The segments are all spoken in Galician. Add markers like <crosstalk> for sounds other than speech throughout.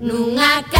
nunca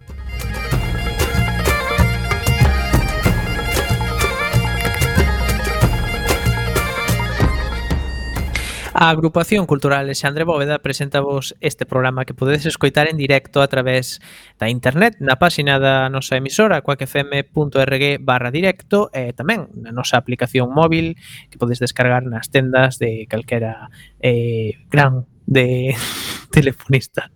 A Agrupación Cultural Alexandre Bóveda presentavos este programa que podedes escoitar en directo a través da internet na páxina da nosa emisora coacfm.org barra directo e tamén na nosa aplicación móvil que podes descargar nas tendas de calquera eh, gran de <laughs> telefonista.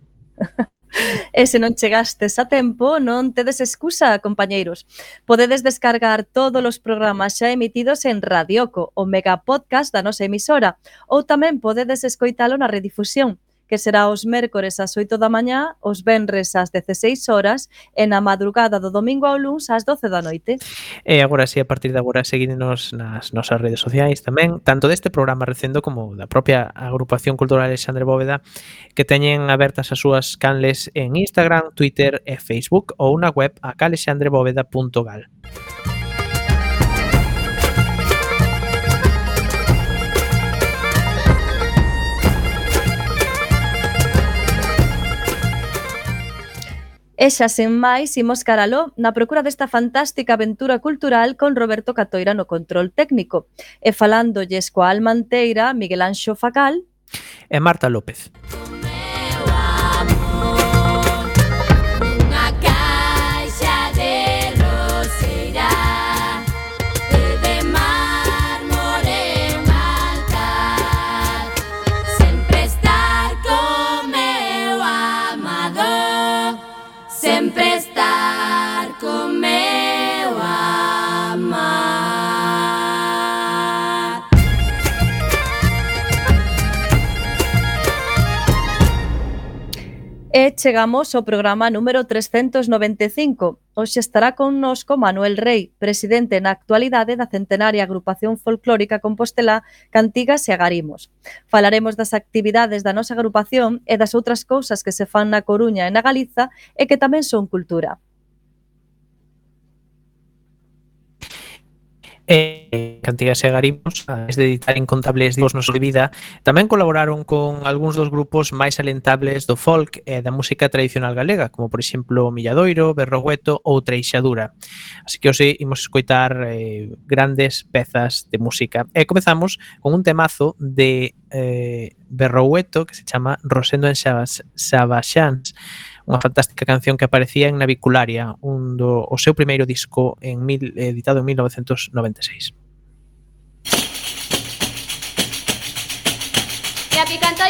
E se non chegastes a tempo, non tedes excusa, compañeiros. Podedes descargar todos os programas xa emitidos en Radioco, o megapodcast da nosa emisora, ou tamén podedes escoitalo na redifusión que será os mércores ás 8 da mañá, os venres ás 16 horas e na madrugada do domingo ao luns ás 12 da noite. E agora si sí, a partir de agora seguídenos nas nosas redes sociais tamén, tanto deste programa recendo como da propia agrupación cultural Alexandre Bóveda, que teñen abertas as súas canles en Instagram, Twitter e Facebook ou na web acalexandrebóveda.gal. E xa sen máis, imos caraló na procura desta fantástica aventura cultural con Roberto Catoira no control técnico e falándolles coa almanteira Miguel Anxo Facal e Marta López. Música E chegamos ao programa número 395. Hoxe estará connosco Manuel Rey, presidente na actualidade da centenaria agrupación folclórica Compostelá Cantigas e Agarimos. Falaremos das actividades da nosa agrupación e das outras cousas que se fan na Coruña e na Galiza e que tamén son cultura. e Cantigas e Garimos, antes de editar Incontables discos nos vida, tamén colaboraron con algúns dos grupos máis alentables do folk e da música tradicional galega, como por exemplo Milladoiro, Berrogueto ou Treixadura. Así que hoxe imos escoitar eh, grandes pezas de música. E comezamos con un temazo de eh, Berrogueto que se chama Rosendo en Xabas, Xabaxans, unha fantástica canción que aparecía en Navicularia, un do, o seu primeiro disco en mil, editado en 1996. Y aquí canto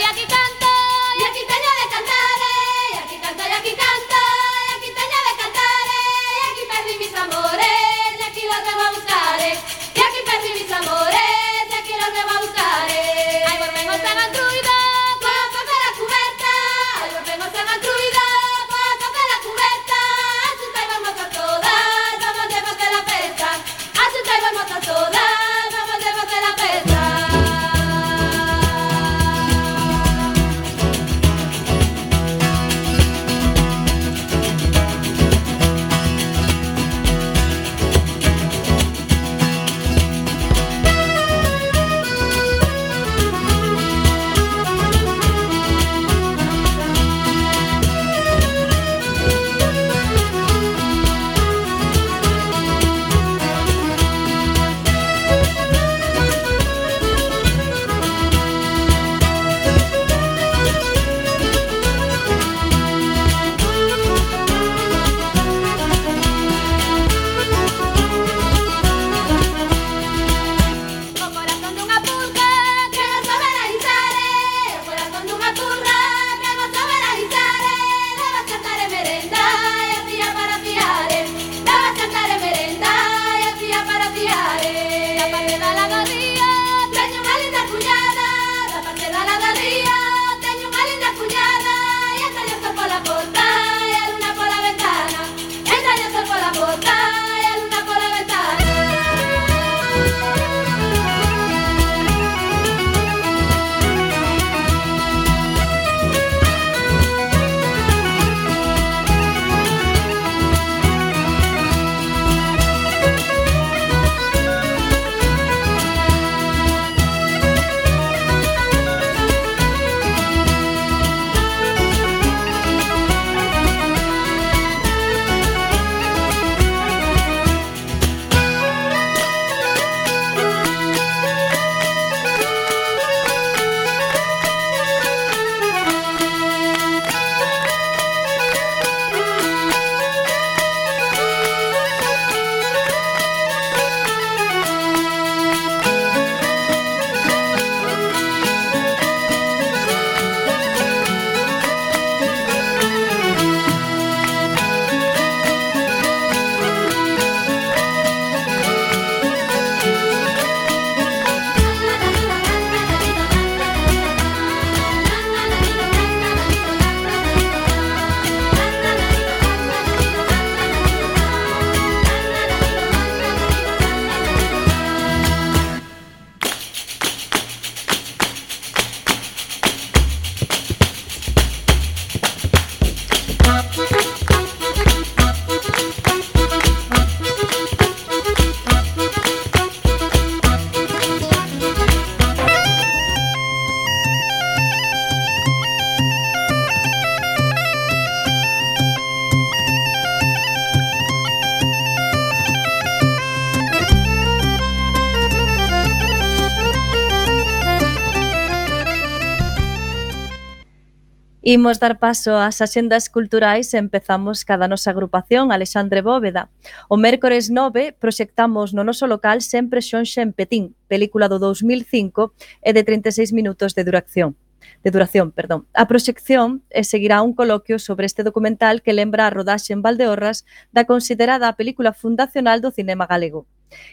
Imos dar paso ás axendas culturais e empezamos cada nosa agrupación Alexandre Bóveda. O mércores 9 proxectamos no noso local Sempre Xonxa en Petín, película do 2005 e de 36 minutos de duración de duración, perdón. A proxección e seguirá un coloquio sobre este documental que lembra a rodaxe en Valdeorras da considerada a película fundacional do cinema galego.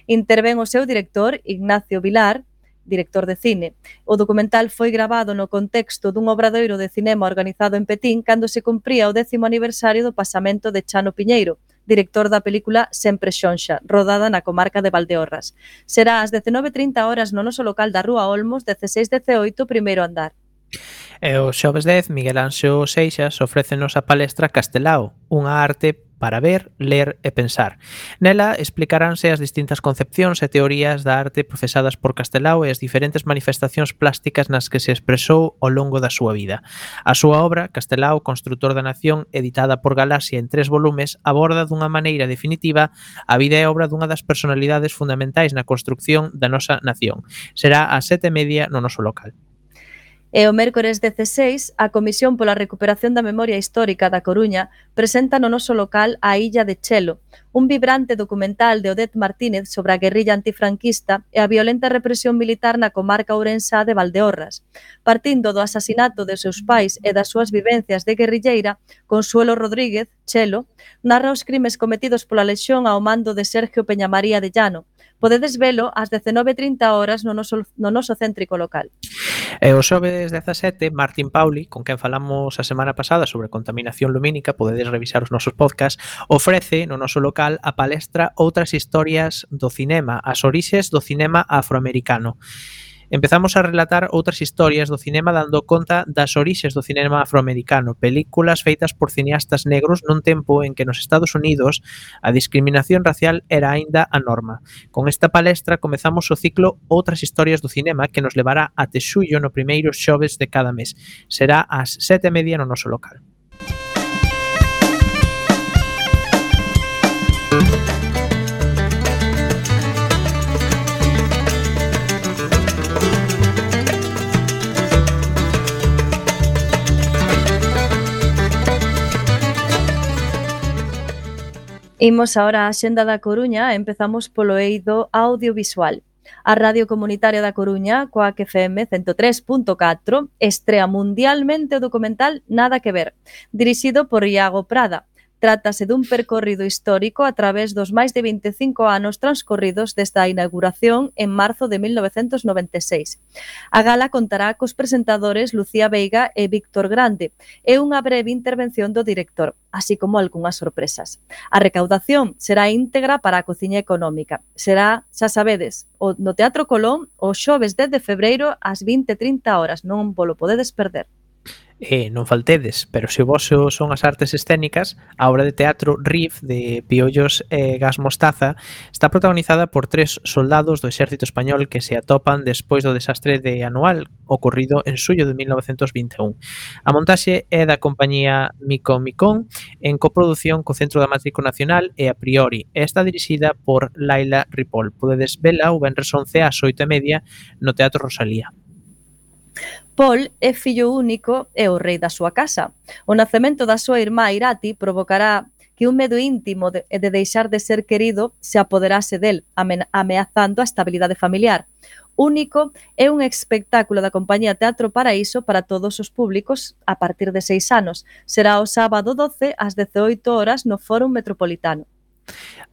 Interven o seu director, Ignacio Vilar, director de cine. O documental foi gravado no contexto dun obradoiro de cinema organizado en Petín cando se cumpría o décimo aniversario do pasamento de Chano Piñeiro, director da película Sempre Xonxa, rodada na comarca de Valdeorras. Será ás 19.30 horas no noso local da Rúa Olmos, 1618, primeiro andar. E o xoves 10, Miguel Anxo Seixas ofrécenos a palestra Castelao, unha arte para ver, ler e pensar. Nela explicaránse as distintas concepcións e teorías da arte profesadas por Castelao e as diferentes manifestacións plásticas nas que se expresou ao longo da súa vida. A súa obra, Castelao, Constructor da Nación, editada por Galaxia en tres volumes, aborda dunha maneira definitiva a vida e obra dunha das personalidades fundamentais na construcción da nosa nación. Será a sete media no noso local. E o mércores 16, a Comisión pola Recuperación da Memoria Histórica da Coruña presenta no noso local a Illa de Chelo, un vibrante documental de Odet Martínez sobre a guerrilla antifranquista e a violenta represión militar na comarca ourensá de Valdeorras. Partindo do asasinato de seus pais e das súas vivencias de guerrilleira, Consuelo Rodríguez, Chelo, narra os crimes cometidos pola lexión ao mando de Sergio Peñamaría de Llano. Podedes velo ás 19.30 horas no noso, no noso céntrico local. E o xoves 17, Martín Pauli, con quen falamos a semana pasada sobre contaminación lumínica, podedes revisar os nosos podcast, ofrece no noso local a palestra Outras historias do cinema, as orixes do cinema afroamericano empezamos a relatar outras historias do cinema dando conta das orixes do cinema afroamericano, películas feitas por cineastas negros nun tempo en que nos Estados Unidos a discriminación racial era aínda a norma. Con esta palestra comezamos o ciclo Outras historias do cinema que nos levará a Texullo no primeiro xoves de cada mes. Será ás sete e media no noso local. Imos agora á Xenda da Coruña empezamos polo eido audiovisual. A Radio Comunitaria da Coruña, coa que FM 103.4, estrea mundialmente o documental Nada que ver, dirixido por Iago Prada, Trátase dun percorrido histórico a través dos máis de 25 anos transcorridos desde a inauguración en marzo de 1996. A gala contará cos presentadores Lucía Veiga e Víctor Grande e unha breve intervención do director, así como algunhas sorpresas. A recaudación será íntegra para a cociña económica. Será, xa sabedes, no Teatro Colón o xoves 10 de febreiro ás 20.30 horas. Non polo podedes perder eh, non faltedes, pero se o vosso son as artes escénicas, a obra de teatro Riff de Piollos e Gas Mostaza está protagonizada por tres soldados do exército español que se atopan despois do desastre de anual ocorrido en suyo de 1921. A montaxe é da compañía Mico Micón en coproducción co Centro Dramático Nacional e a priori e está dirixida por Laila Ripoll. Podedes vela o Benres 11 ás 8 e media no Teatro Rosalía. Paul é fillo único e o rei da súa casa. O nacemento da súa irmá Irati provocará que un medo íntimo de, de deixar de ser querido se apoderase del, ameazando a estabilidade familiar. Único é un espectáculo da compañía Teatro Paraíso para todos os públicos a partir de seis anos. Será o sábado 12 ás 18 horas no Fórum Metropolitano.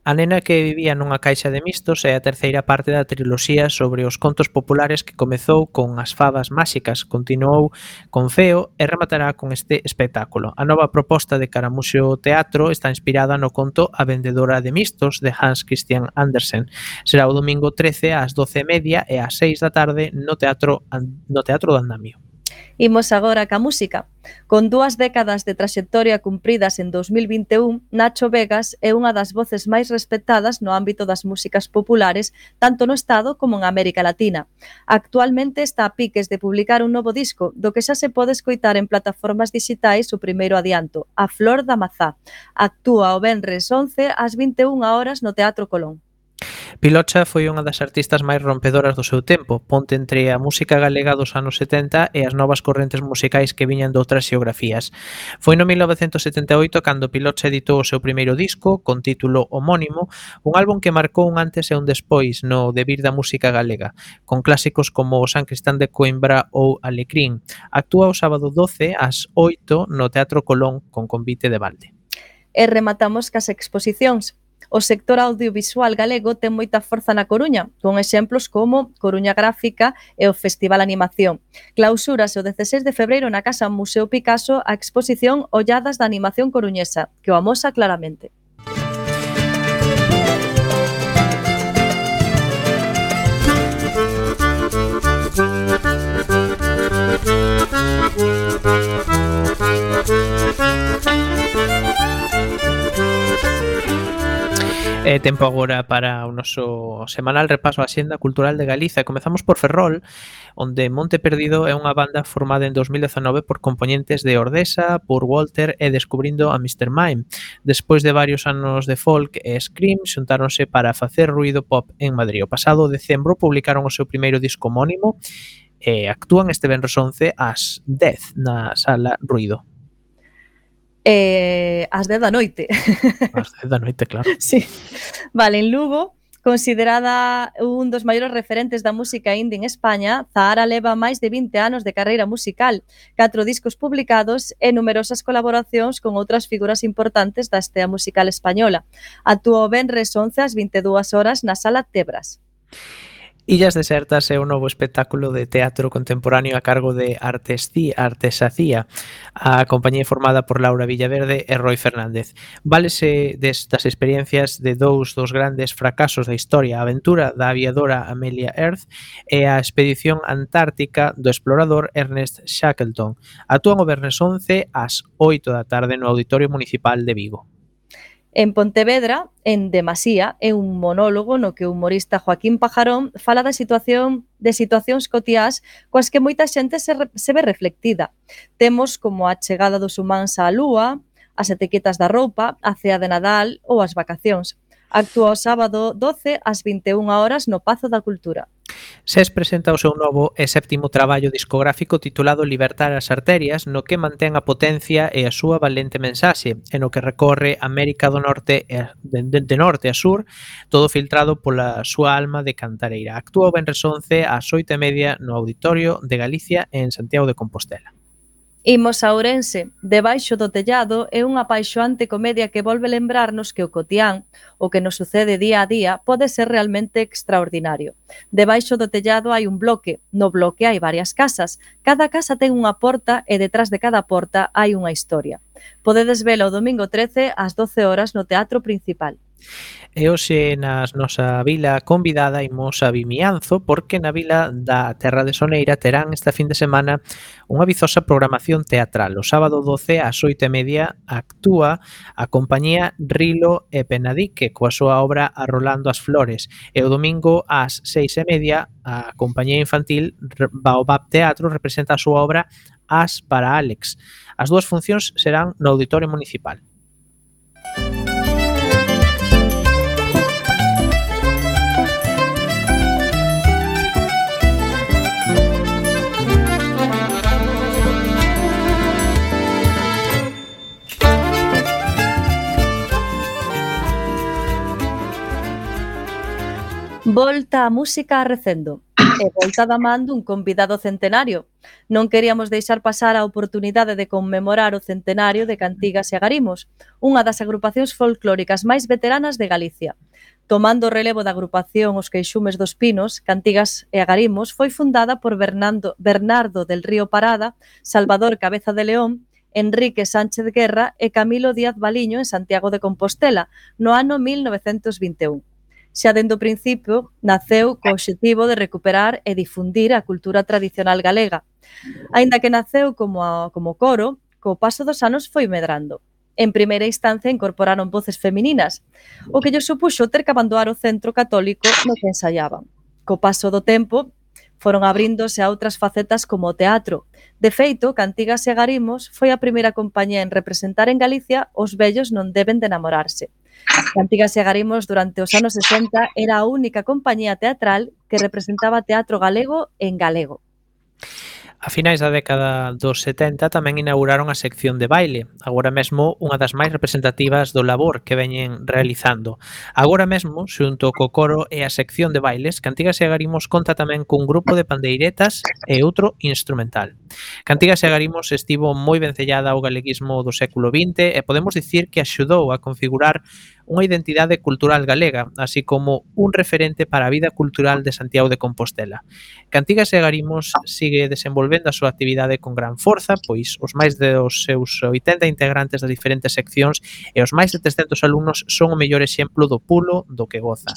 A nena que vivía nunha caixa de mistos é a terceira parte da triloxía sobre os contos populares que comezou con As fabas máxicas, continuou con Feo e rematará con este espectáculo. A nova proposta de Caramuxo Teatro está inspirada no conto A vendedora de mistos de Hans Christian Andersen. Será o domingo 13 ás 12:30 e ás 6 da tarde no Teatro no Teatro do Andamio. Imos agora ca música. Con dúas décadas de traxectoria cumpridas en 2021, Nacho Vegas é unha das voces máis respetadas no ámbito das músicas populares tanto no Estado como en América Latina. Actualmente está a piques de publicar un novo disco, do que xa se pode escoitar en plataformas digitais o primeiro adianto, A Flor da Mazá. Actúa o Benres 11 ás 21 horas no Teatro Colón. Pilocha foi unha das artistas máis rompedoras do seu tempo, ponte entre a música galega dos anos 70 e as novas correntes musicais que viñan doutras xeografías. Foi no 1978 cando Pilocha editou o seu primeiro disco, con título homónimo, un álbum que marcou un antes e un despois no debir da música galega, con clásicos como o San Cristán de Coimbra ou Alecrín. Actúa o sábado 12 ás 8 no Teatro Colón con convite de balde. E rematamos cas exposicións, O sector audiovisual galego ten moita forza na Coruña, con exemplos como Coruña Gráfica e o Festival Animación. Clausúrase o 16 de febreiro na Casa Museo Picasso a exposición Olladas da Animación Coruñesa, que o amosa claramente. É tempo agora para o noso semanal repaso á xenda cultural de Galiza comezamos por Ferrol, onde Monte Perdido é unha banda formada en 2019 por componentes de Ordesa, por Walter e descubrindo a Mr. Mime. Despois de varios anos de folk e scream, xuntáronse para facer ruido pop en Madrid. O pasado decembro publicaron o seu primeiro disco homónimo e actúan este venres 11 ás 10 na sala Ruido eh, ás 10 da noite. Ás 10 da noite, claro. <laughs> sí. Vale, en Lugo, considerada un dos maiores referentes da música indie en España, Zahara leva máis de 20 anos de carreira musical, catro discos publicados e numerosas colaboracións con outras figuras importantes da estea musical española. Actuou ben Benres 11 ás 22 horas na Sala Tebras. Illas Desertas é un novo espectáculo de teatro contemporáneo a cargo de Artesí, Artesacía, a compañía formada por Laura Villaverde e Roy Fernández. Válese destas experiencias de dous dos grandes fracasos da historia, a aventura da aviadora Amelia Earth e a expedición antártica do explorador Ernest Shackleton. Actúan o Bernes 11 ás 8 da tarde no Auditorio Municipal de Vigo. En Pontevedra, en Demasía, é un monólogo no que o humorista Joaquín Pajarón fala da situación de situacións cotiás coas que moita xente se, re, se ve reflectida. Temos como a chegada dos humáns á lúa, as etiquetas da roupa, a cea de Nadal ou as vacacións. Actúa o sábado 12 ás 21 horas no Pazo da Cultura. SES presenta o seu novo e séptimo traballo discográfico titulado Libertar as arterias, no que mantén a potencia e a súa valente mensaxe, e no que recorre América do Norte e de, de norte a sur, todo filtrado pola súa alma de cantareira. Actúa o Benres 11 ás 8 e media no Auditorio de Galicia en Santiago de Compostela. Imos a Ourense. Debaixo do tellado é unha paixoante comedia que volve lembrarnos que o cotián, o que nos sucede día a día, pode ser realmente extraordinario. Debaixo do tellado hai un bloque, no bloque hai varias casas, cada casa ten unha porta e detrás de cada porta hai unha historia. Podedes velo o domingo 13 ás 12 horas no Teatro Principal. E hoxe nas nosa vila convidada imos a Vimianzo porque na vila da Terra de Soneira terán esta fin de semana unha vizosa programación teatral. O sábado 12 ás 8 e media actúa a compañía Rilo e Penadique coa súa obra Arrolando as Flores e o domingo ás 6 e media a compañía infantil Baobab Teatro representa a súa obra As para Alex. As dúas funcións serán no Auditorio Municipal. Volta a música a recendo e volta da man dun convidado centenario. Non queríamos deixar pasar a oportunidade de conmemorar o centenario de Cantigas e Agarimos, unha das agrupacións folclóricas máis veteranas de Galicia. Tomando o relevo da agrupación Os Queixumes dos Pinos, Cantigas e Agarimos foi fundada por Bernardo, Bernardo del Río Parada, Salvador Cabeza de León Enrique Sánchez Guerra e Camilo Díaz Baliño en Santiago de Compostela no ano 1921 xa dende o principio naceu co obxectivo de recuperar e difundir a cultura tradicional galega. Aínda que naceu como, a, como coro, co paso dos anos foi medrando. En primeira instancia incorporaron voces femininas, o que lle supuxo ter que abandonar o centro católico no que ensaiaban. Co paso do tempo, foron abríndose a outras facetas como o teatro. De feito, Cantigas e Garimos foi a primeira compañía en representar en Galicia os vellos non deben de enamorarse. Cantigas e Agarimos durante os anos 60 era a única compañía teatral que representaba teatro galego en galego. A finais da década dos 70 tamén inauguraron a sección de baile, agora mesmo unha das máis representativas do labor que veñen realizando. Agora mesmo, xunto co coro e a sección de bailes, Cantigas e Agarimos conta tamén cun grupo de pandeiretas e outro instrumental. Cantigas e Agarimos estivo moi vencellada ao galeguismo do século XX e podemos dicir que axudou a configurar unha identidade cultural galega, así como un referente para a vida cultural de Santiago de Compostela. Cantigas e Garimos sigue desenvolvendo a súa actividade con gran forza, pois os máis dos seus 80 integrantes das diferentes seccións e os máis de 300 alumnos son o mellor exemplo do pulo do que goza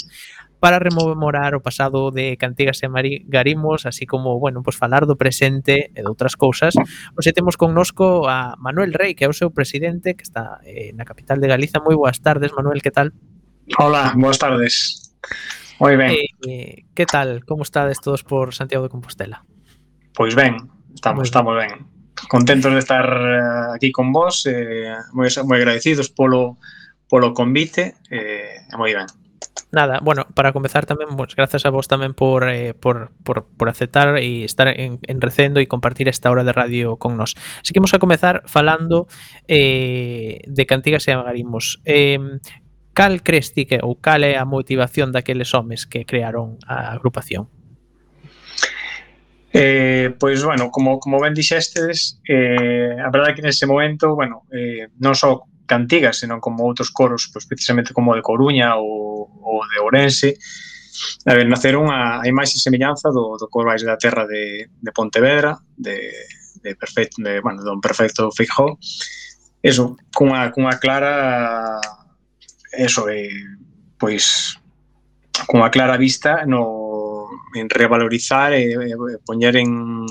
para rememorar o pasado de Cantigas e Garimos, así como, bueno, pues falar do presente e de outras cousas. Hoxe temos connosco a Manuel Rey, que é o seu presidente, que está eh, na capital de Galiza. Moi boas tardes, Manuel, que tal? Hola, boas tardes. Moi ben. Eh, eh que tal? Como estades todos por Santiago de Compostela? Pois ben, estamos, estamos ben. Contentos de estar eh, aquí con vos, eh, moi, moi agradecidos polo, polo convite, eh, moi ben. Nada, bueno, para comezar tamén, pues, grazas a vos tamén por, eh, por, por, por aceptar e estar en, en recendo e compartir esta hora de radio con nos. Así que vamos a comezar falando eh, de cantigas e agarimos. Eh, cal crees ti que ou cal é a motivación daqueles homes que crearon a agrupación? Eh, pois, bueno, como, como ben dixestes, eh, a verdade é que nese momento, bueno, eh, non só cantigas, senón como outros coros, pois, precisamente como de Coruña ou, ou de Ourense, a ver, naceron a, a imaxe e semellanza do, do Corvais da Terra de, de Pontevedra, de, de, perfecto, de, bueno, don Perfecto Feijó, eso, cunha, cunha clara eso, eh, pois cunha clara vista no en revalorizar e e poñer en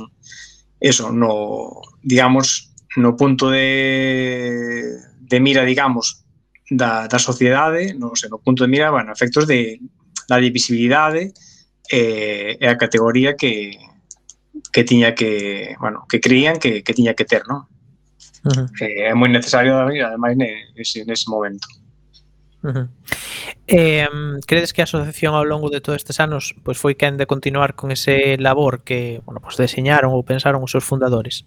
eso, no digamos, no punto de de mira, digamos, da, da sociedade, non sei, no punto de mira, bueno, efectos de da divisibilidade eh, e a categoría que que tiña que, bueno, que creían que, que tiña que ter, non? Uh -huh. Que é moi necesario, ademais, nese, nese momento. Uh -huh. eh, credes que a asociación ao longo de todos estes anos pois foi quen de continuar con ese labor que, bueno, pois deseñaron ou pensaron os seus fundadores?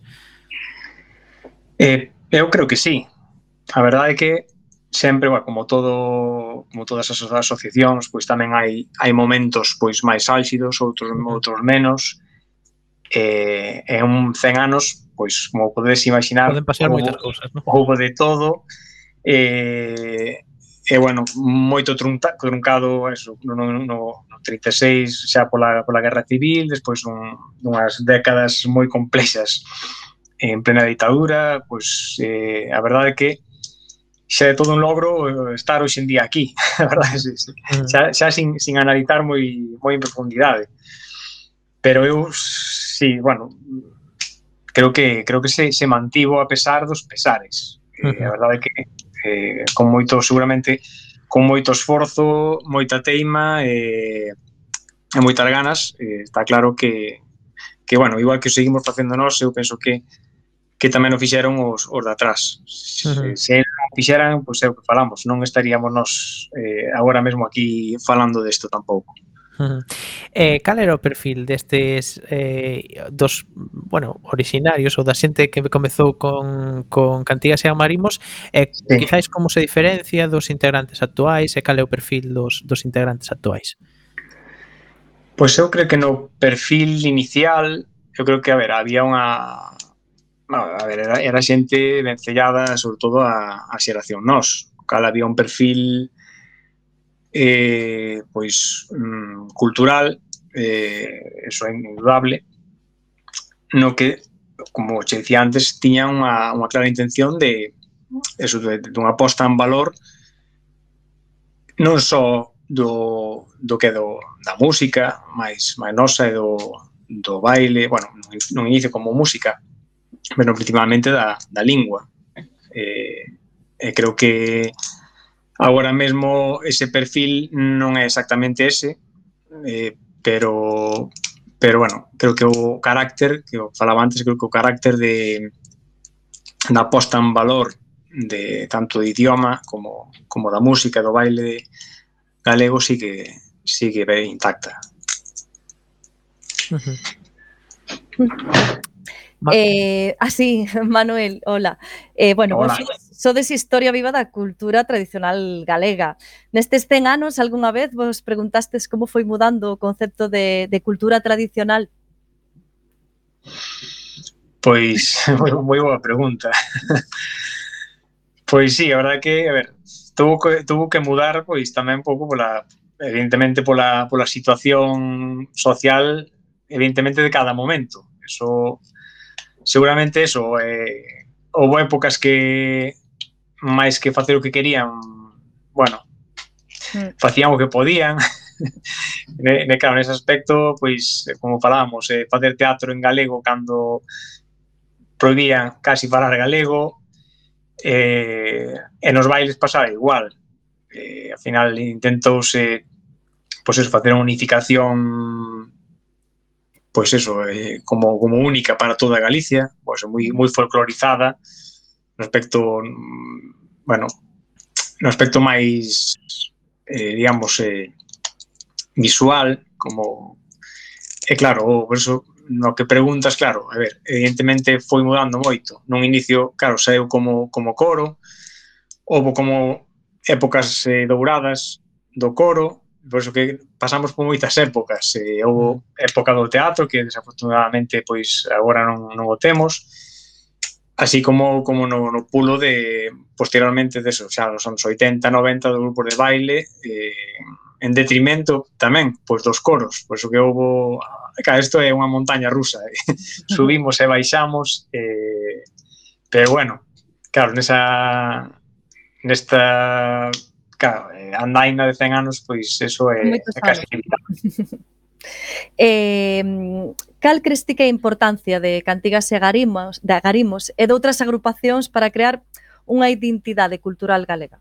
Eh, eu creo que sí. A verdade é que sempre, bueno, como todo como todas as asociacións, pois tamén hai hai momentos pois máis álxidos, outros outros menos. Eh, en un 100 anos, pois como podedes imaginar, poden pasar moitas cousas, ¿no? Houve de todo. Eh, e bueno, moito trunca, truncado eso, no, no, no 36 xa pola, pola guerra civil, despois un, unhas décadas moi complexas en plena ditadura, pois eh, a verdade é que xa é todo un logro eh, estar hoxe en día aquí, <laughs> a verdade, sí, sí. Xa, xa sin, sin analizar moi, moi en profundidade. Pero eu, sí, bueno, creo que creo que se, se mantivo a pesar dos pesares. Uh -huh. Eh, a verdade é que eh, con moito, seguramente, con moito esforzo, moita teima e, eh, e moitas ganas, eh, está claro que, que, bueno, igual que seguimos facendo nós, eu penso que que tamén o fixeron os, os de atrás. Uh -huh. Se, se fixeran, pois é o que falamos, non estaríamos nós eh, agora mesmo aquí falando desto tampouco. Uh -huh. Eh, cal era o perfil destes eh, dos, bueno, originarios ou da xente que comezou con, con Cantigas e Amarimos eh, sí. quizáis como se diferencia dos integrantes actuais e cal é o perfil dos, dos integrantes actuais? Pois eu creo que no perfil inicial eu creo que, a ver, había unha bueno, a ver, era, era xente vencellada sobre todo a, a xeración nós, cal había un perfil eh, pois mm, cultural eh, eso é indudable no que como che dicía antes tiña unha, unha clara intención de eso, de, de unha posta en valor non só do, do que do, da música máis, máis nosa e do, do baile, bueno, non inicio como música, pero principalmente da, da lingua. Eh, e creo que agora mesmo ese perfil non é exactamente ese, eh, pero pero bueno, creo que o carácter, que o falaba antes, creo que o carácter de da posta en valor de tanto de idioma como, como da música, do baile galego sigue sigue intacta. Uh -huh. Eh, ah, así, <laughs> Manuel, hola. Eh, bueno, hola. Vos sodes, historia viva da cultura tradicional galega. Nestes 100 anos, algunha vez vos preguntastes como foi mudando o concepto de, de cultura tradicional? Pois, <laughs> moi, moi boa pregunta. <laughs> Pois sí, a verdade que, a ver, tuvo que, tuvo que mudar pois tamén pouco pola evidentemente pola pola situación social evidentemente de cada momento. Eso seguramente eso, eh, houve épocas que máis que facer o que querían, bueno, mm. facían o que podían, <laughs> ne, ne, claro, nese aspecto, pois, como falábamos, eh, facer teatro en galego cando prohibían casi falar galego, eh, e nos bailes pasaba igual. Eh, ao final intentouse pois, eso, facer unha unificación pois eso, eh, como, como única para toda Galicia, pois moi, moi folclorizada no aspecto, mm, bueno, no aspecto máis, eh, digamos, eh, visual, como, e claro, oh, o verso, no que preguntas, claro, a ver, evidentemente foi mudando moito. Nun inicio, claro, saiu como, como coro, houve como épocas eh, douradas do coro, pois, que pasamos por moitas épocas. Eh, houve mm. época do teatro, que desafortunadamente pois agora non, non o temos, así como como no, no pulo de posteriormente de eso, xa nos anos 80, 90 do grupo de baile, eh, en detrimento tamén pois dos coros, pois o que houve ah, Claro, isto é unha montaña rusa, eh? <laughs> subimos e baixamos, eh, pero bueno, claro, nesa nesta claro, eh, andaina de 100 anos, pois eso é, é casi inevitable. <laughs> eh, cal crees ti que é a importancia de Cantigas e Garimos, de Agarimos e de outras agrupacións para crear unha identidade cultural galega?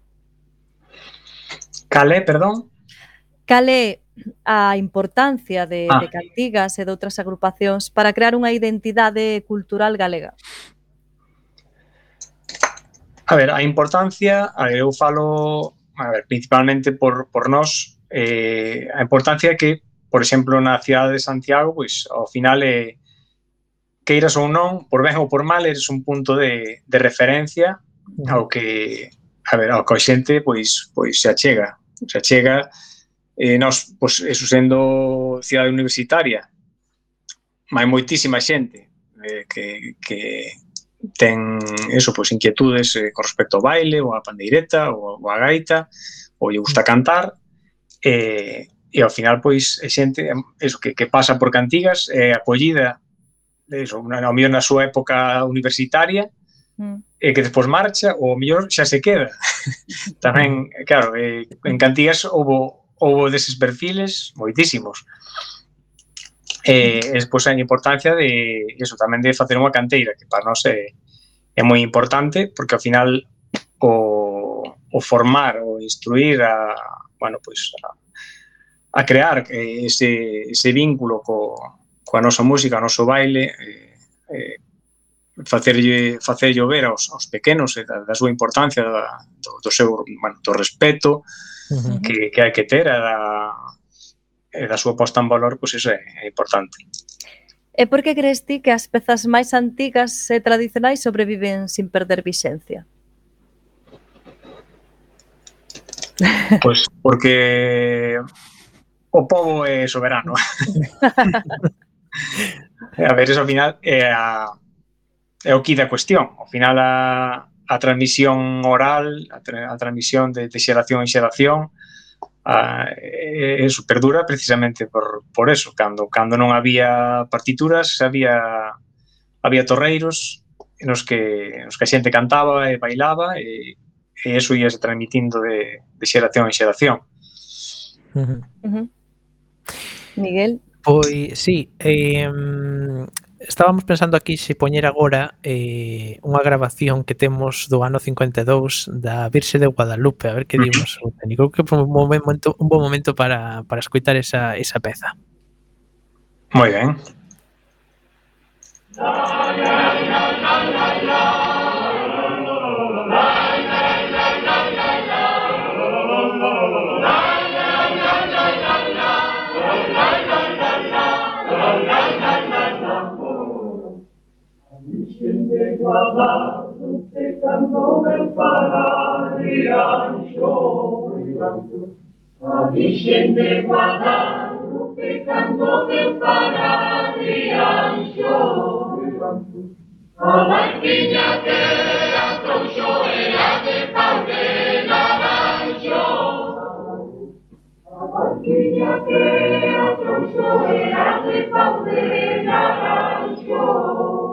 Calé, perdón? Calé a importancia de, ah. de Cantigas e de outras agrupacións para crear unha identidade cultural galega? A ver, a importancia, a ver, eu falo a ver, principalmente por, por nós, eh, a importancia é que, por exemplo, na cidade de Santiago, pois, ao final, é, queiras ou non, por ben ou por mal, eres un punto de, de referencia ao que, a ver, ao que a xente, pois, pois se achega. Se achega, eh, nós, pois, eso sendo cidade universitaria, hai moitísima xente eh, que, que, ten eso, pois inquietudes eh, con respecto ao baile, ou a pandeireta, ou, ou a gaita, ou lle gusta mm. cantar, e, e ao final pois é xente eso, que, que pasa por Cantigas é acollida eso, na, ao mellor na súa época universitaria mm. e que despois marcha ou ao mellor xa se queda. <laughs> Tamén, claro, eh, en Cantigas houve, houve deses perfiles moitísimos eh, despois a importancia de eso, tamén de facer unha canteira, que para nós é, é moi importante, porque ao final o, o formar, o instruir a, bueno, pois, a, a crear ese, ese vínculo co, coa nosa música, o noso baile, eh, eh, facerlle facer ver aos, aos pequenos e da, da súa importancia da, do, do seu bueno, do respeto uh -huh. que, que hai que ter a, e da súa posta en valor, pois iso é, é importante. E por que crees ti que as pezas máis antigas e tradicionais sobreviven sin perder vixencia? <laughs> Pois porque o povo é soberano. <laughs> a ver, eso ao final é a é o que da cuestión. Ao final a a transmisión oral, a, tra a transmisión de, de xeración en xeración, a, é, é precisamente por, por eso, cando, cando non había partituras, había había torreiros nos que, nos que a xente cantaba e bailaba e, e eso íase transmitindo de, de xeración en xeración. Uh -huh. Uh -huh. Miguel? Pois, sí, eh, estábamos pensando aquí se poñer agora eh, unha grabación que temos do ano 52 da Virxe de Guadalupe, a ver que dimos. Creo que foi un, momento, un bom momento para, para escutar esa, esa peza. Moi ben. Ojalá usted cantó el paraíso. A Virgen de Guadalupe cantó el. A la piñatera era de padre naranjo. A la piñatera tronchó era de padre naranjo.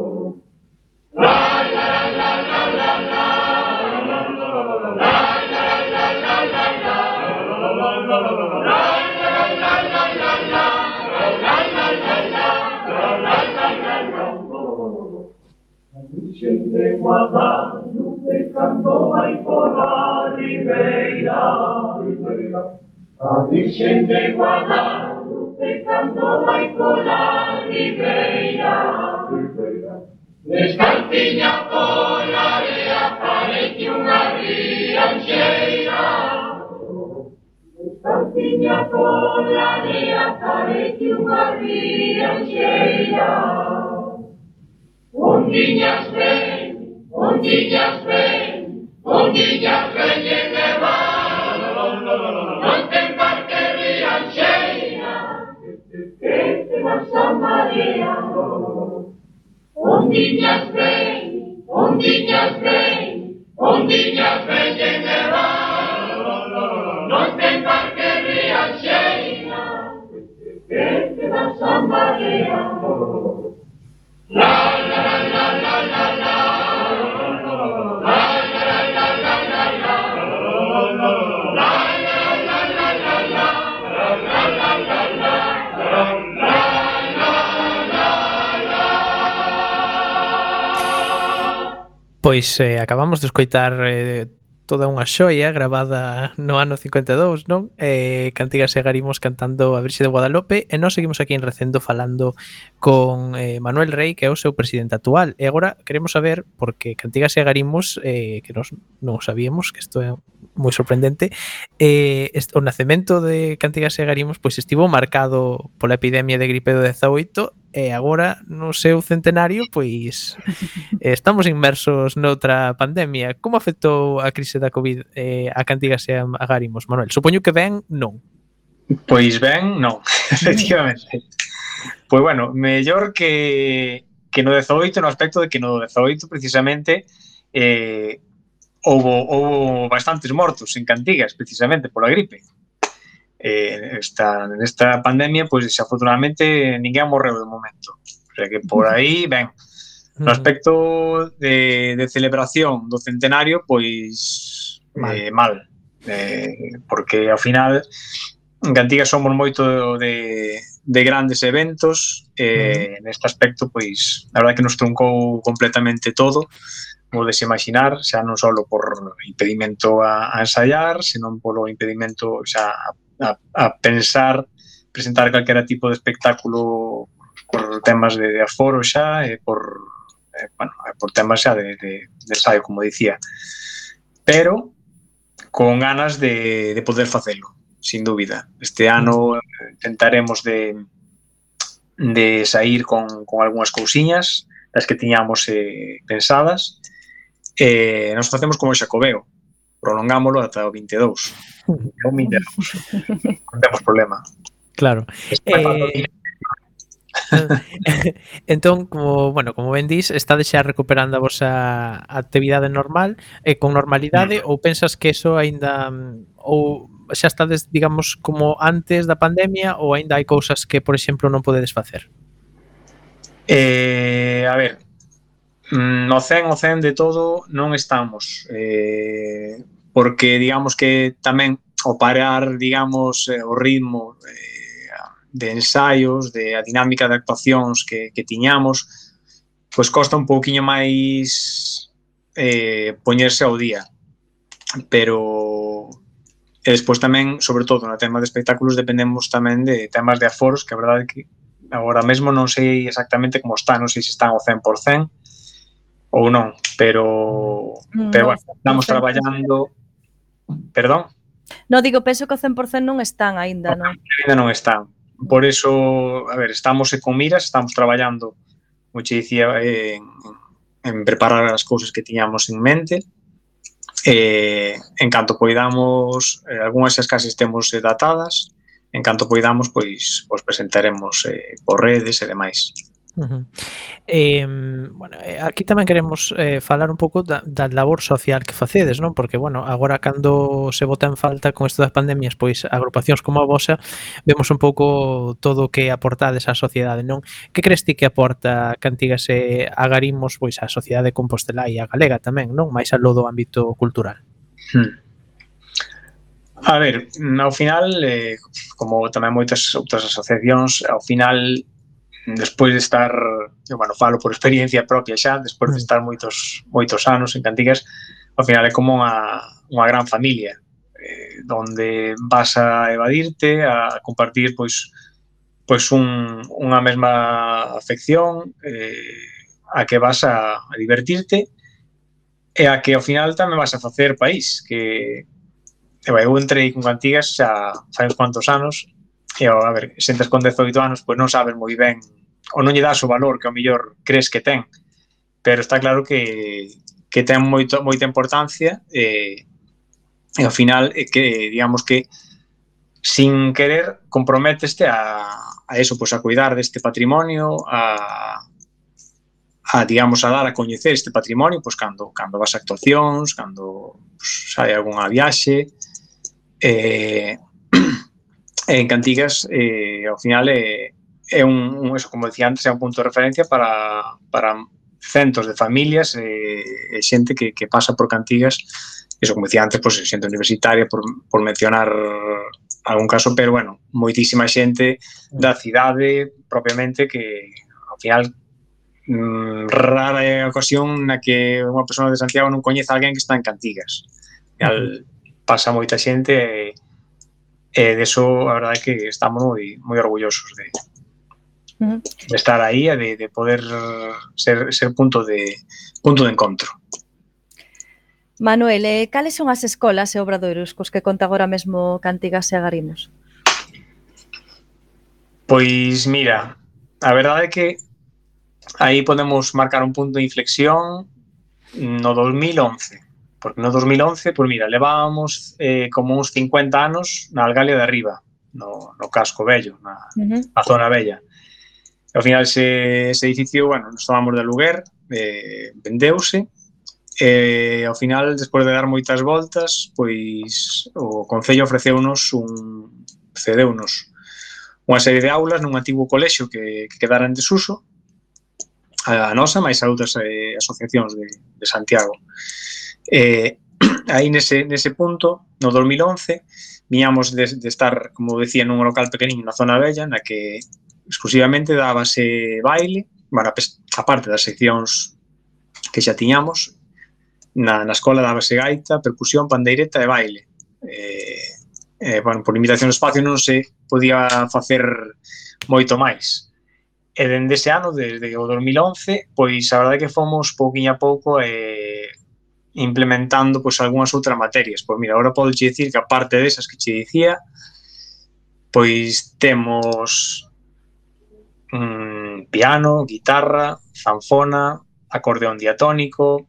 Vicente guardando peccando ai pola ribeira, ribeira. A Vicente guardando peccando ai pola ribeira, ribeira. Espartiña pola area parece unha rianxeira. Espartiña pola area parece unha rianxeira. Ondiñas ven, ondiñas ven, ondiñas ven e me van. Non ten parte rianxeira, que te vas a marear. Ondillas ven, ondillas ven, ondillas ven general. No te embarques riacheira, que te vas a marear. La, la, Pois eh, acabamos de escoitar eh, toda unha xoia gravada no ano 52, non? Eh, Cantigas e Garimos cantando a Virxe de Guadalope e nós seguimos aquí en Recendo falando con eh, Manuel Rey, que é o seu presidente actual. E agora queremos saber, porque Cantigas e Garimos, eh, que nós non sabíamos, que isto é moi sorprendente, eh, o nacemento de Cantigas e Garimos pois estivo marcado pola epidemia de gripe do 18 e agora no seu centenario pois <laughs> estamos inmersos noutra pandemia. Como afectou a crise da Covid eh, a cantiga se agarimos, Manuel? Supoño que ben, non. Pois ben, non, <laughs> <laughs> efectivamente. Pois bueno, mellor que, que no 18 no aspecto de que no 18 precisamente eh, houbo, houbo bastantes mortos en cantigas precisamente pola gripe eh, esta, nesta pandemia, pois pues, afortunadamente ninguén morreu de momento. O sea que por aí, ben, no aspecto de, de celebración do centenario, pois mal. Eh, mal. Eh, porque ao final en Cantiga somos moito de, de grandes eventos eh, mm. neste aspecto pois a verdade que nos truncou completamente todo podes imaginar xa non só por impedimento a, a ensayar senón polo impedimento xa a a, a pensar presentar calquera tipo de espectáculo por temas de, de aforo xa e por eh, bueno, por temas xa de, de, de ensaio, como dicía. Pero con ganas de, de poder facelo, sin dúbida. Este ano tentaremos de de sair con, con algunhas cousiñas das que tiñamos eh, pensadas. Eh, nos facemos como Xacobeo, prolongámoslo ata o 22. o 22. non temos problema. Claro. Eh, <laughs> entón, como, bueno, como ben dis, estades xa recuperando a vosa actividade normal e con normalidade mm. ou pensas que eso aínda ou xa estades, digamos, como antes da pandemia ou aínda hai cousas que, por exemplo, non podedes facer? Eh, a ver, Mm, no 100 o 100 de todo non estamos. Eh, porque digamos que tamén o parar digamos eh, o ritmo eh, de ensaios de a dinámica de actuacións que, que tiñamos pois costa un pouquiño máis eh, poñerse ao día. Pero e despois tamén sobre todo no tema de espectáculos dependemos tamén de temas de aforos que a verdade é que agora mesmo non sei exactamente como está non sei se están ao 100% ou non, pero no, pero bueno, estamos traballando. Perdón. No digo, penso que o 100% non están aínda, non. Ainda non están. Por eso, a ver, estamos con miras, estamos traballando, como che dicía, en, en preparar as cousas que tiñamos en mente. Eh, en canto poidamos, eh, algunhas das casas temos eh, datadas, en canto poidamos, pois, pois presentaremos eh, por redes e demais. Uh eh, bueno, aquí tamén queremos eh, falar un pouco da, da labor social que facedes, non? Porque, bueno, agora cando se bota en falta con isto das pandemias, pois agrupacións como a vosa vemos un pouco todo o que aportades á sociedade, non? Que crees ti que aporta Cantigas e agarimos pois á sociedade compostelá e a galega tamén, non? Mais aló do ámbito cultural. Hmm. A ver, ao final, eh, como tamén moitas outras asociacións, ao final despois de estar, eu, bueno, falo por experiencia propia xa, despois de mm. estar moitos moitos anos en Cantigas, ao final é como unha, unha gran familia, eh, onde vas a evadirte, a compartir pois pois un, unha mesma afección eh, a que vas a, a divertirte e a que ao final tamén vas a facer país que eu entrei con Cantigas xa fai uns cuantos anos que, a ver, sentas con 18 anos, pois non sabes moi ben, ou non lle das o valor que ao mellor crees que ten, pero está claro que, que ten moito, moita importancia e, e ao final é que, digamos que, sin querer comprometeste a, a eso, pois a cuidar deste patrimonio, a, a digamos a dar a coñecer este patrimonio, pois cando cando vas a actuacións, cando pois, sai algunha viaxe, eh, en Cantigas eh, ao final é, é un, un eso, como decía antes, é un punto de referencia para, para centos de familias e, e xente que, que pasa por Cantigas. Eso, como decía antes, pues, xente universitaria, por, por mencionar algún caso, pero, bueno, moitísima xente da mm. cidade propiamente que, ao final, mm, rara é a ocasión na que unha persoa de Santiago non coñece a alguén que está en Cantigas. E al, pasa moita xente e, E de eso, a verdade é que estamos moi, moi orgullosos de, de estar aí e de, de poder ser, ser punto de punto de encontro. Manuel, eh, cales son as escolas e obradoiros cos que conta agora mesmo Cantigas e Agarinos? Pois mira, a verdade é que aí podemos marcar un punto de inflexión no 2011. Porque no 2011, pois mira, levábamos eh, como uns 50 anos na Algalia de arriba, no, no casco vello, na, uh -huh. na zona vella. E ao final ese, ese edificio, bueno, nos tomamos de aluguer, eh, vendeuse, e ao final, despois de dar moitas voltas, pois o Concello ofreceunos un, cedeunos unha serie de aulas nun antigo colexio que, que quedara en desuso, a nosa, máis a outras eh, asociacións de, de Santiago. Eh, <clears throat> aí nese, nese punto, no 2011, viñamos de, de estar, como decía, nun local pequeniño na zona bella, na que exclusivamente dábase baile, bueno, parte das seccións que xa tiñamos, na, na escola dábase gaita, percusión, pandeireta e baile. Eh, eh, bueno, por limitación do espacio non se podía facer moito máis. E dende ese ano, desde o 2011, pois a verdade que fomos pouquiño a pouco eh, implementando pois algunhas outras materias. Pois mira, agora podo dicir que aparte desas que che dicía, pois temos mm, piano, guitarra, zanfona, acordeón diatónico,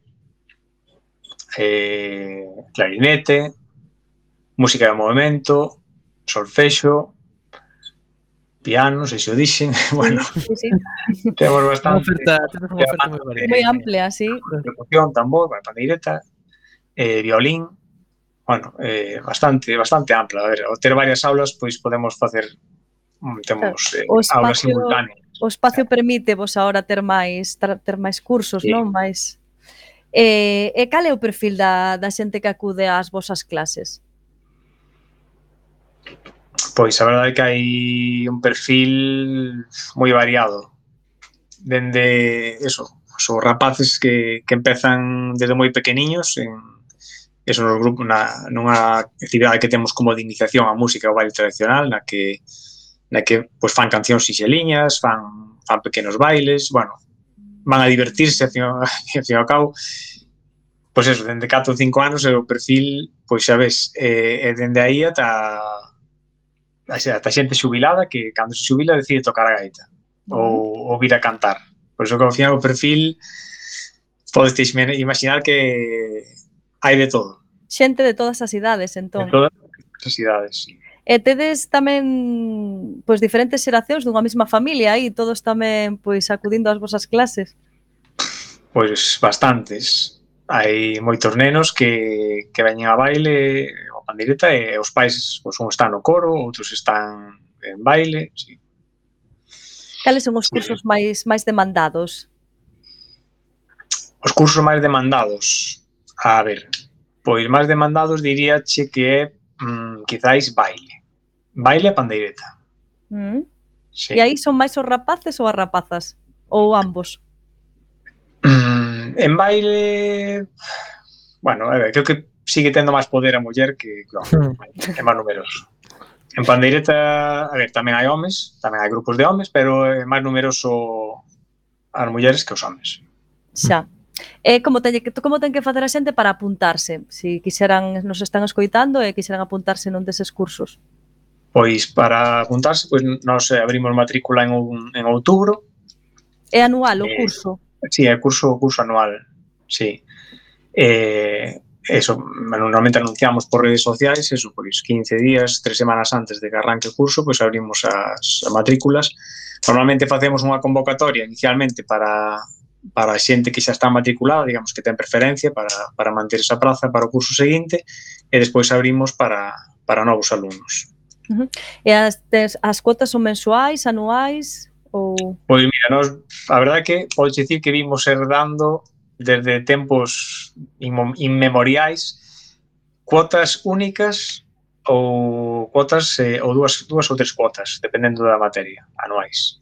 eh, clarinete, música de movimento, solfexo, piano, se xo dixen, <laughs> bueno, sí, sí. temos bastante... Oferta, temos unha oferta moi variada. Moi amplia, sí. Percusión, tambor, pandeireta, eh, violín, bueno, eh, bastante bastante ampla. A ver, ao ter varias aulas, pois podemos facer mm, temos eh, o espacio, aulas simultáneas. O espacio permite vos agora ter máis ter máis cursos, sí. non? Mais Eh, e cal é o perfil da, da xente que acude ás vosas clases? Pois a verdade é que hai un perfil moi variado. Dende, eso, son rapaces que, que empezan desde moi pequeniños en, eso nos grupos na, nunha actividade que temos como de iniciación á música ou baile tradicional na que na que pois, fan cancións sixeliñas, fan, fan pequenos bailes, bueno, van a divertirse ao fin, <laughs> ao cabo. Pois eso, dende 4 ou 5 anos é o perfil, pois xa ves, eh, e dende aí ata hasta xente xubilada que cando se xubila decide tocar a gaita ou, ou vir a cantar. Por iso que ao final o perfil podes imaginar que hai de todo. Xente de todas as idades, entón. De todas as idades, sí. E tedes tamén pois diferentes xeracións dunha mesma familia e todos tamén pois acudindo ás vosas clases. Pois bastantes. Hai moitos nenos que, que veñen a baile, o pandireta e os pais, pois, un están no coro, outros están en baile, sí. Cales son os cursos sí. máis máis demandados? Os cursos máis demandados. A ver, pois máis demandados diríache que é mm, quizáis baile. Baile e pandeireta. Mm. Sí. E aí son máis os rapaces ou as rapazas? Ou ambos? Mm, en baile... Bueno, a ver, creo que sigue tendo máis poder a muller que, que é hmm. máis numeroso. En pandeireta, a ver, tamén hai homes, tamén hai grupos de homes, pero é máis numeroso as mulleres que os homes. Xa. E como teñe que como ten que facer a xente para apuntarse? Se si quixeran nos están escoitando e quixeran apuntarse nun deses cursos. Pois para apuntarse, pois nos abrimos matrícula en, un, en outubro. É anual o eh, curso? Eh, sí, é curso curso anual. Sí. Eh, eso, normalmente anunciamos por redes sociais, eso, pois 15 días, 3 semanas antes de que arranque o curso, pois abrimos as, as matrículas. Normalmente facemos unha convocatoria inicialmente para para a xente que xa está matriculada, digamos que ten preferencia para, para manter esa praza para o curso seguinte e despois abrimos para, para novos alumnos. Uh -huh. E as, as cuotas son mensuais, anuais? Ou... Pois mira, nos, a verdade que podes dicir que vimos herdando desde tempos inmemoriais cuotas únicas ou cuotas eh, ou dúas dúas ou tres cuotas, dependendo da materia, anuais.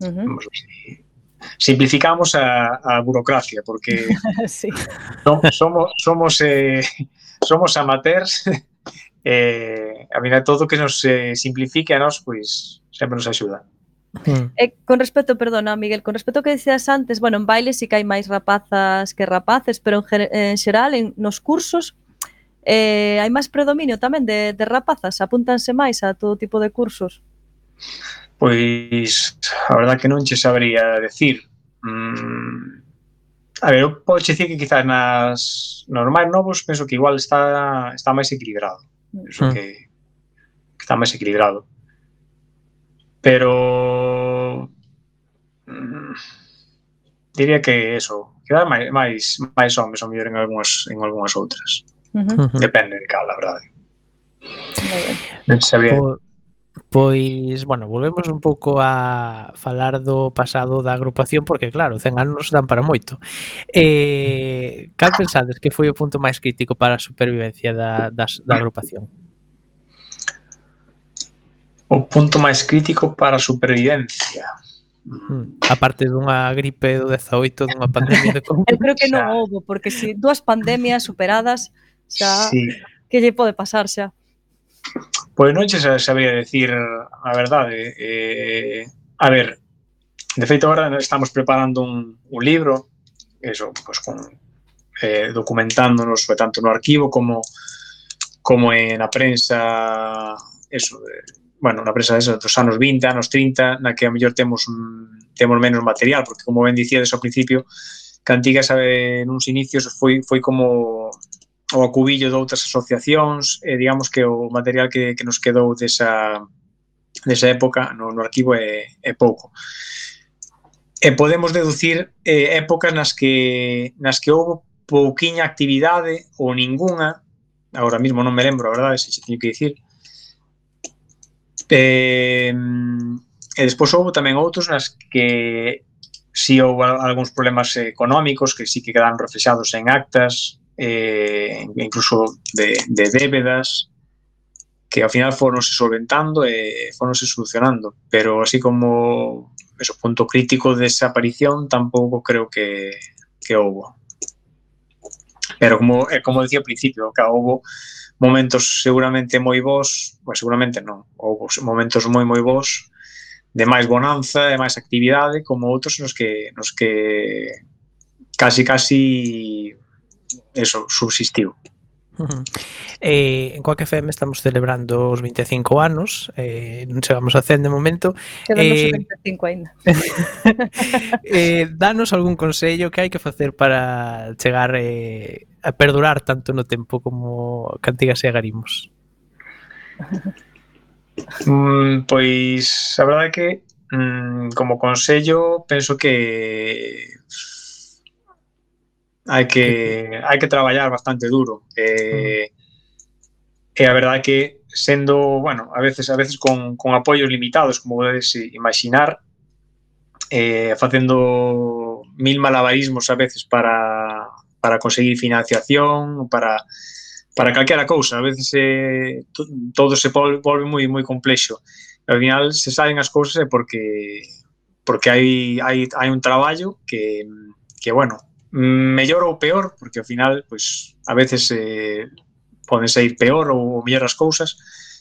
Uh -huh. Simplificamos a, a burocracia porque <laughs> sí. no, somos somos eh, somos amateurs <laughs> eh, a mí todo que nos eh, simplifique a nós pois sempre nos axuda. Mm. E con respecto, perdona, Miguel, con respecto ao que decías antes, bueno, en baile sí que hai máis rapazas que rapaces, pero en, ger en xeral en nos cursos eh, hai máis predominio tamén de, de rapazas, apúntanse máis a todo tipo de cursos. Pois, a verdad que non che sabría decir. Mm, a ver, eu podo dicir que quizás nas normais novos penso que igual está está máis equilibrado. Penso mm. que, que está máis equilibrado Pero mm, diría que eso, queda máis, máis, máis homes ao mellor en algunhas, en algunhas outras. Uh -huh. Depende de cal, a verdade. Non sabía. Pois, bueno, volvemos un pouco a falar do pasado da agrupación porque, claro, 100 anos dan para moito. Eh, cal pensades que foi o punto máis crítico para a supervivencia da, da, da agrupación? o punto máis crítico para a supervivencia. Hmm. A parte dunha gripe do 18, dunha pandemia de COVID. <laughs> Eu creo que non houve, porque se si dúas pandemias superadas, xa sí. que lle pode pasar xa? Pois non che sabría decir a verdade. Eh, a ver, de feito agora estamos preparando un, un libro, eso, pois con eh, documentándonos tanto no arquivo como como en a prensa eso, de, bueno, na presa esa dos anos 20, anos 30, na que a mellor temos un, temos mm, menos material, porque como ben dicíades ao principio, Cantigas sabe uns inicios foi foi como o acubillo de outras asociacións, e eh, digamos que o material que, que nos quedou desa desa época no, no arquivo eh, é, é pouco e eh, podemos deducir eh, épocas nas que nas que houve pouquiña actividade ou ningunha, agora mesmo non me lembro, a verdade, se xe teño que dicir, Eh, e despois houve tamén outros nas que si houve algúns problemas económicos que sí que quedaron reflexados en actas, eh, incluso de, de débedas, que ao final foronse solventando e foronse solucionando. Pero así como eso, punto crítico desa aparición tampouco creo que, que houbo. Pero como, como decía ao principio, que houbo momentos seguramente moi bons, pues seguramente non, ou momentos moi moi bons de máis bonanza, de máis actividade, como outros nos que nos que casi casi eso subsistiu. Eh, en Coac FM estamos celebrando os 25 anos eh, Non chegamos a 100 de momento. Quedamos eh, 25 ainda <laughs> eh, Danos algún consello que hai que facer para chegar eh, a perdurar tanto no tempo como cantigas e agarimos. Mm, Pois a verdade é que mm, como consello penso que hai que hai que traballar bastante duro. Eh, eh mm. e a verdade é que sendo, bueno, a veces a veces con, con apoios limitados, como podedes imaginar, eh, facendo mil malabarismos a veces para, para conseguir financiación, para para calquera cousa, a veces eh, todo se volve, volve moi moi complexo. Ao final se saen as cousas é porque porque hai hai hai un traballo que que bueno, mellor ou peor, porque ao final pois a veces eh, poden sair peor ou mellor as cousas.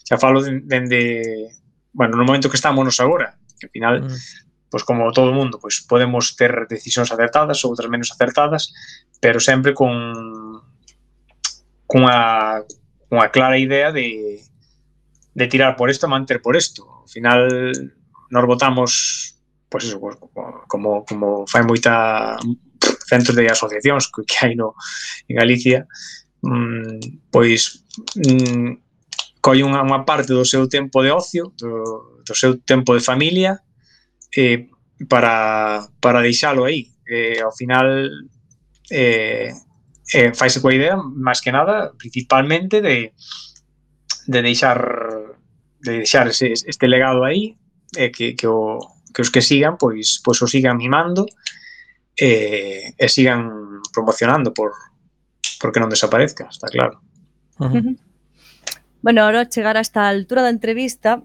Xa falo dende bueno, no momento que estamos agora, que ao final mm pois como todo o mundo, pois podemos ter decisións acertadas, ou outras menos acertadas, pero sempre con cunha, cunha clara idea de, de tirar por isto e manter por isto. Ao final, nos votamos pois eso, como, como fai moita centros de asociacións que, que hai no, en Galicia, mm, pois mm, colle unha, unha parte do seu tempo de ocio, do, do seu tempo de familia, eh, para, para deixalo aí. Eh, ao final, eh, eh, faise coa idea, máis que nada, principalmente de, de deixar de deixar ese, este legado aí, eh, que, que, o, que os que sigan, pois, pois o sigan mimando, e, e sigan promocionando por porque non desaparezca, está claro. Uh. Bueno, ahora chegar a esta altura da entrevista,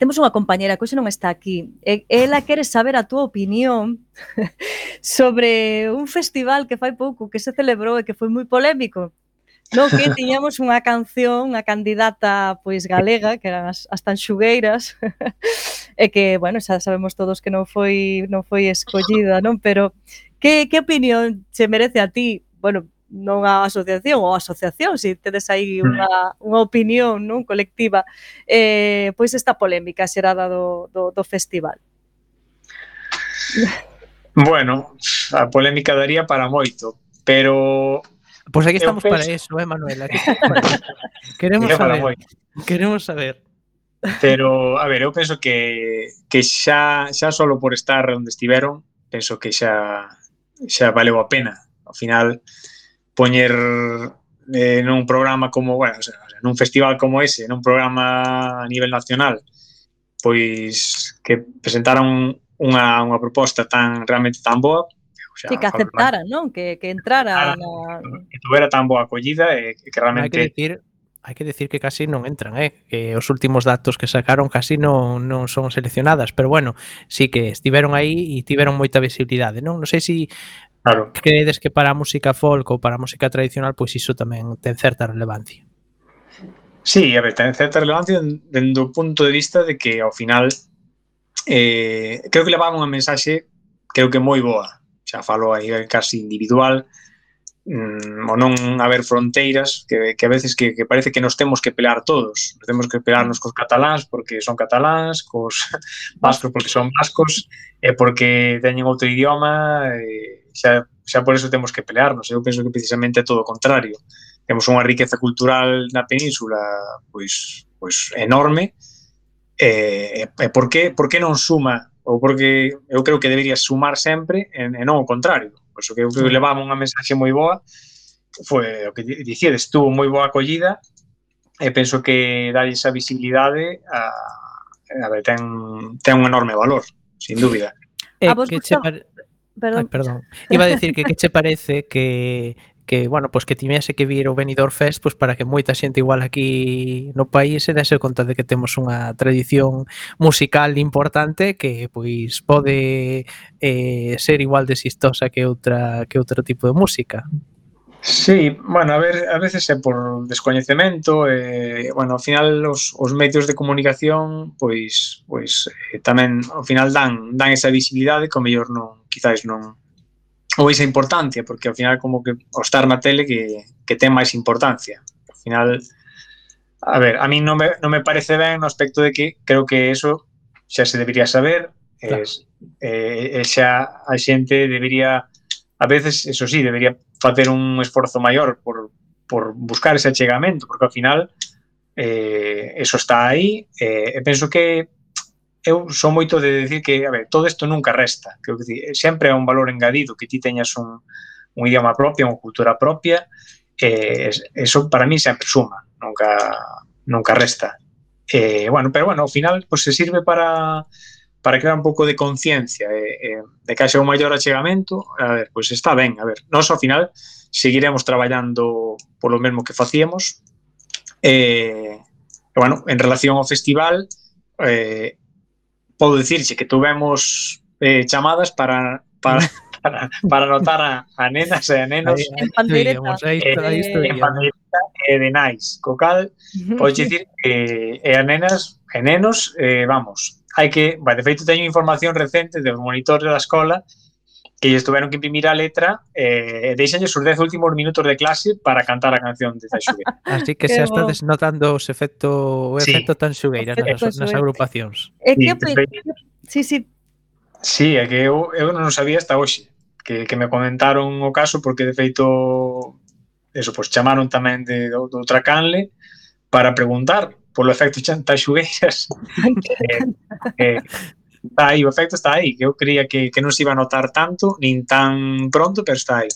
temos unha compañera que hoxe non está aquí. E, ela quere saber a túa opinión <laughs> sobre un festival que fai pouco que se celebrou e que foi moi polémico, No que tiñamos unha canción, unha candidata pois galega, que eran as, as tanxugueiras, <laughs> e que, bueno, xa sabemos todos que non foi non foi escollida, non? Pero que, que opinión se merece a ti, bueno, non a asociación ou a asociación, se si tedes aí unha, unha opinión non colectiva, eh, pois esta polémica xerada do, do, do festival. Bueno, a polémica daría para moito, pero Pois pues aquí estamos penso... ¿eh, <laughs> para eso, eh, Manuela. queremos saber. Queremos saber. Pero, a ver, eu penso que, que xa, xa solo por estar onde estiveron, penso que xa, xa valeu a pena. Ao final, poñer eh, nun programa como, bueno, o sea, nun festival como ese, nun programa a nivel nacional, pois que presentaron unha, unha proposta tan realmente tan boa, sea, sí, que aceptaran, ¿no? Que, que entrara. Ah, la... Que tuvera tan boa acollida e eh, que realmente... Hai que decir, hai que decir que casi non entran, eh? que os últimos datos que sacaron casi non, non son seleccionadas, pero bueno, sí que estiveron aí e tiveron moita visibilidade, non? Non sei se si claro. credes que para a música folk ou para a música tradicional pois iso tamén ten certa relevancia. Sí, a ver, ten certa relevancia dendo do punto de vista de que ao final eh, creo que levaba unha mensaxe creo que moi boa xa falo aí casi individual, mm, o non haber fronteiras, que, que a veces que, que parece que nos temos que pelear todos. Nos temos que pelearnos cos cataláns porque son cataláns, cos <laughs> vascos porque son vascos, e porque teñen outro idioma, e xa, xa por eso temos que pelearnos. Eu penso que precisamente é todo o contrario. Temos unha riqueza cultural na península pois, pois enorme, e, e por, que, por que non suma ou porque eu creo que debería sumar sempre e, e non o contrario. por eso que eu creo que levaba unha mensaxe moi boa foi o que dicíades, tuvo moi boa acollida e penso que dar esa visibilidade a, a ver, ten, ten un enorme valor, sin dúbida. Eh, a vos que che pare... perdón. Ay, perdón. Iba a decir que que che parece que que, bueno, pois pues que tivese que vir o Benidorm Fest pois pues para que moita xente igual aquí no país se dese conta de que temos unha tradición musical importante que pois pode eh, ser igual de xistosa que outra que outro tipo de música. Sí, bueno, a ver, a veces é por descoñecemento, eh, bueno, ao final os, os medios de comunicación pois pois eh, tamén ao final dan dan esa visibilidade que o mellor non quizáis non ou esa importancia, porque ao final como que o estar na tele que, que ten máis importancia. Ao final, a ver, a mí non me, non me parece ben no aspecto de que creo que eso xa se debería saber, claro. es, eh, xa a xente debería, a veces, eso sí, debería facer un esforzo maior por, por buscar ese achegamento, porque ao final eh, eso está aí, eh, e penso que eu son moito de decir que, a ver, todo isto nunca resta, que dicir, sempre é un valor engadido que ti teñas un, un idioma propio, unha cultura propia, e eso para mí sempre suma, nunca nunca resta. Eh, bueno, pero bueno, ao final pues, se sirve para para crear un pouco de conciencia eh, eh, de que haxa un maior achegamento, a ver, pois pues está ben, a ver, nós ao final seguiremos traballando polo mesmo que facíamos, eh, e bueno, en relación ao festival, eh, podo dicirche que tivemos eh, chamadas para, para <laughs> para, para anotar a, a nenas e a nenos. En pandeireta eh, en pandeireta e de nais. Co cal, podes <laughs> dicir que e a nenas e nenos eh, vamos, hai que, vai, de feito teño información recente do monitores da escola que lles tuveron que imprimir a letra e eh, deixanlle os 10 últimos minutos de clase para cantar a canción de Xugueira. <laughs> Así que xa estades notando os efecto, o efecto tan xugueira nas, nas agrupacións. É que sí, sí. Sí, é que eu, eu non sabía hasta hoxe que, que me comentaron o caso porque de feito eso, pois pues, chamaron tamén de, de outra canle para preguntar polo efecto <laughs> xantaxugueiras. Eh, eh, está aí, o efecto está aí, que eu creía que, que non se iba a notar tanto, nin tan pronto, pero está aí.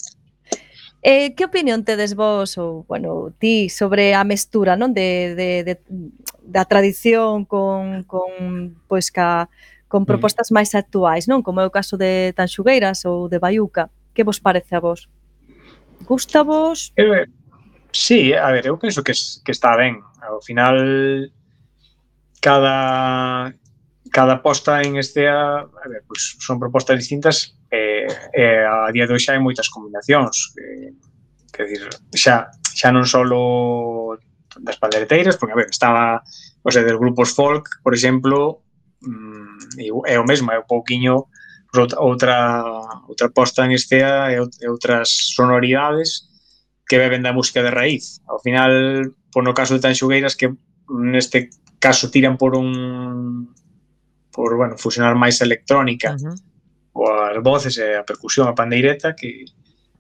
Eh, que opinión tedes vos ou, bueno, ti sobre a mestura, non, de, de, de da tradición con con pois ca con mm. propostas máis actuais, non, como é o caso de Tanxugueiras ou de Baiuca. Que vos parece a vos? Gusta vos? Eh, sí, a ver, eu penso que, que está ben. Ao final cada cada posta en este a, a ver, pois son propostas distintas e, e a día de hoxe hai moitas combinacións que, que decir, xa, xa non só das pandereteiras, porque a ver, estaba o sea, dos grupos folk, por exemplo mm, é o mesmo, é un pouquiño outra outra posta en este a, e outras sonoridades que beben da música de raíz. Ao final, por no caso de Tanxugueiras, que neste caso tiran por un por bueno, fusionar máis a electrónica uh -huh. coas voces e a percusión, a pandeireta que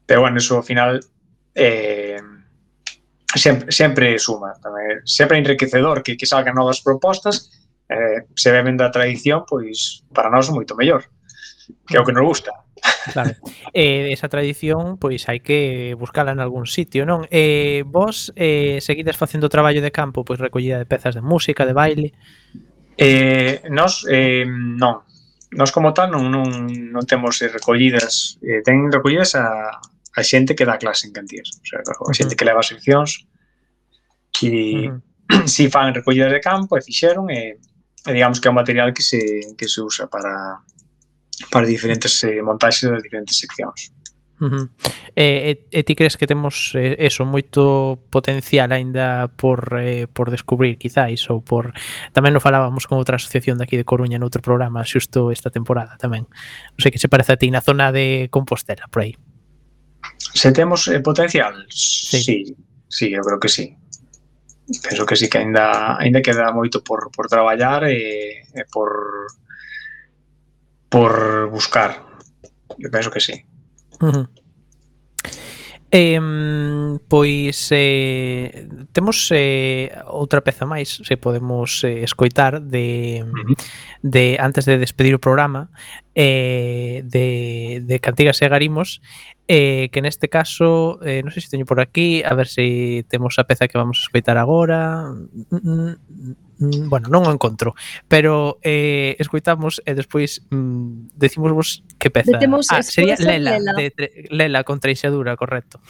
pero bueno, eso ao final eh, sempre, sempre suma tamén, sempre enriquecedor que, que salgan novas propostas eh, se beben da tradición pois para nós moito mellor que é o que nos gusta Claro. Eh, esa tradición pois hai que buscala en algún sitio, non? Eh, vos eh, seguides facendo traballo de campo, pois recollida de pezas de música, de baile. Eh, nos eh, non, nos como tal non, non, non temos recollidas, eh, ten recollidas a, a xente que dá clase en cantías, o sea, a xente uh -huh. que leva seccións que uh <clears throat> -huh. si fan recollidas de campo e fixeron e, e digamos que é un material que se, que se usa para para diferentes eh, montaxes das diferentes seccións. Uh -huh. E, e, e ti crees que temos eh, eso moito potencial aínda por, eh, por descubrir quizáis ou por tamén lo falábamos con outra asociación daqui de Coruña noutro programa xusto esta temporada tamén non sei que se parece a ti na zona de Compostela por aí Se temos eh, potencial? Sí. sí, sí, eu creo que sí penso que sí que aínda aínda queda moito por, por traballar e, e por por buscar eu penso que sí Uh -huh. Eh, pois eh, temos eh, outra peza máis se podemos eh, escoitar de, de antes de despedir o programa eh, de, de Cantigas e Garimos eh, que neste caso eh, non sei se teño por aquí a ver se temos a peza que vamos a escoitar agora. Mm, mm, mm. Mm, bueno, non o encontro, pero eh, escoitamos e despois mm, decimos vos que peza. Detemos ah, sería Lela, Lela. De, de, Lela con Treixadura, correcto.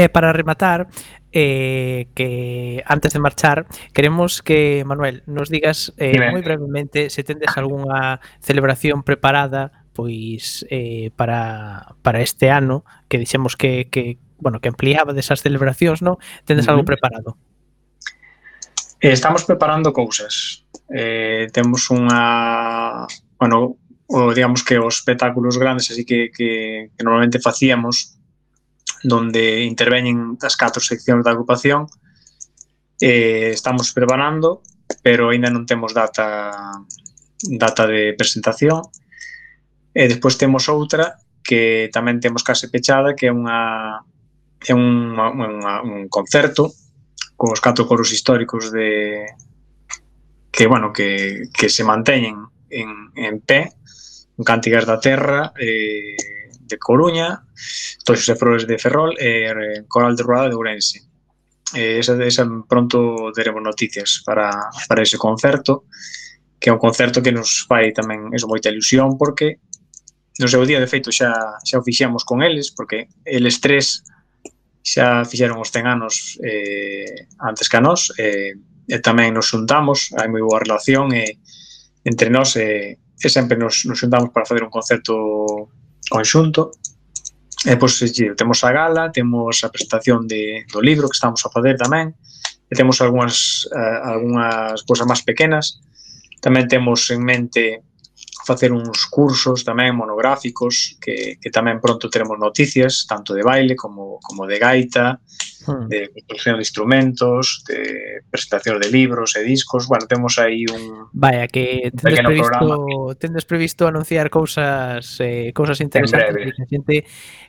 Eh, para rematar, eh, que antes de marchar, queremos que, Manuel, nos digas eh, moi brevemente se tendes algunha celebración preparada pois eh, para, para este ano, que dixemos que, que bueno, que ampliaba desas celebracións, non? Tendes algo preparado? Eh, estamos preparando cousas. Eh, temos unha, bueno, o, digamos que os espectáculos grandes así que, que, que normalmente facíamos donde interveñen as catro seccións da agrupación. Eh, estamos preparando, pero aínda non temos data data de presentación. E despois temos outra que tamén temos case pechada, que é unha é un, unha, un concerto con os catro coros históricos de que bueno, que, que se manteñen en, en pé, en Cántigas da Terra, eh, de Coruña, Toxos e Flores de Ferrol e Coral de Rural de Ourense. Eh, esa, esa pronto teremos noticias para, para ese concerto, que é un concerto que nos fai tamén eso, moita ilusión, porque no seu día, de feito, xa, xa o fixemos con eles, porque eles tres xa fixeron os 100 anos eh, antes que a nós, eh, e tamén nos xuntamos, hai moi boa relación e eh, entre nós e, eh, e sempre nos, nos xuntamos para fazer un concerto conxunto. E, pois, temos a gala, temos a presentación de, do libro que estamos a fazer tamén, e temos algunhas, uh, algunhas cousas máis pequenas. Tamén temos en mente facer uns cursos tamén monográficos que, que tamén pronto teremos noticias, tanto de baile como, como de gaita, hmm. de construcción de instrumentos, de presentación de libros e discos. Bueno, temos aí un Vaya, que tendes previsto, programa. tendes previsto anunciar cousas eh, cousas interesantes que xente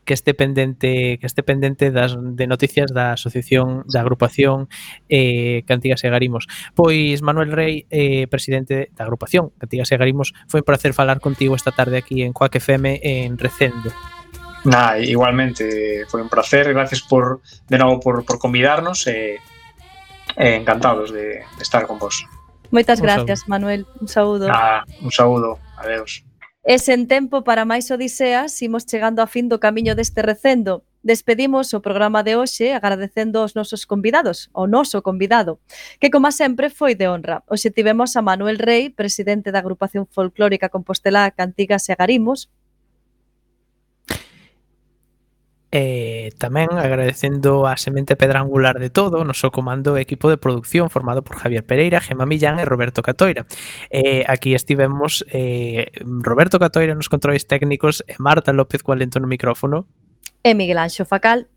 que este pendente que este pendente das de noticias da asociación da agrupación eh, Cantigas e Garimos. Pois Manuel Rey, eh, presidente da agrupación Cantigas e Garimos, foi para placer falar contigo esta tarde aquí en Coac FM en Recendo. Nah, igualmente foi un placer, gracias por de novo por, por convidarnos e eh, encantados de, de estar con vos. Moitas un gracias. Manuel. Un saúdo. Nada, un saúdo. Adeus. E sen tempo para máis odiseas, imos chegando a fin do camiño deste recendo. Despedimos o programa de hoxe agradecendo aos nosos convidados, o noso convidado, que como sempre foi de honra. Hoxe tivemos a Manuel Rey, presidente da agrupación folclórica Compostela Cantigas e Agarimos, E tamén agradecendo a semente pedra angular de todo, o noso comando e equipo de producción formado por Javier Pereira, Gema Millán e Roberto Catoira. Eh, aquí estivemos eh, Roberto Catoira nos controles técnicos e Marta López Cualento no micrófono e Miguel Anxo Facal.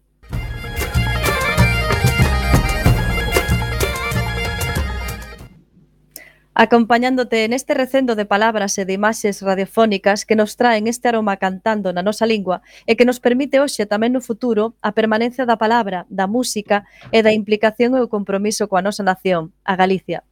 Acompañándote neste recendo de palabras e de imaxes radiofónicas que nos traen este aroma cantando na nosa lingua e que nos permite hoxe tamén no futuro a permanencia da palabra, da música e da implicación e o compromiso coa nosa nación, a Galicia.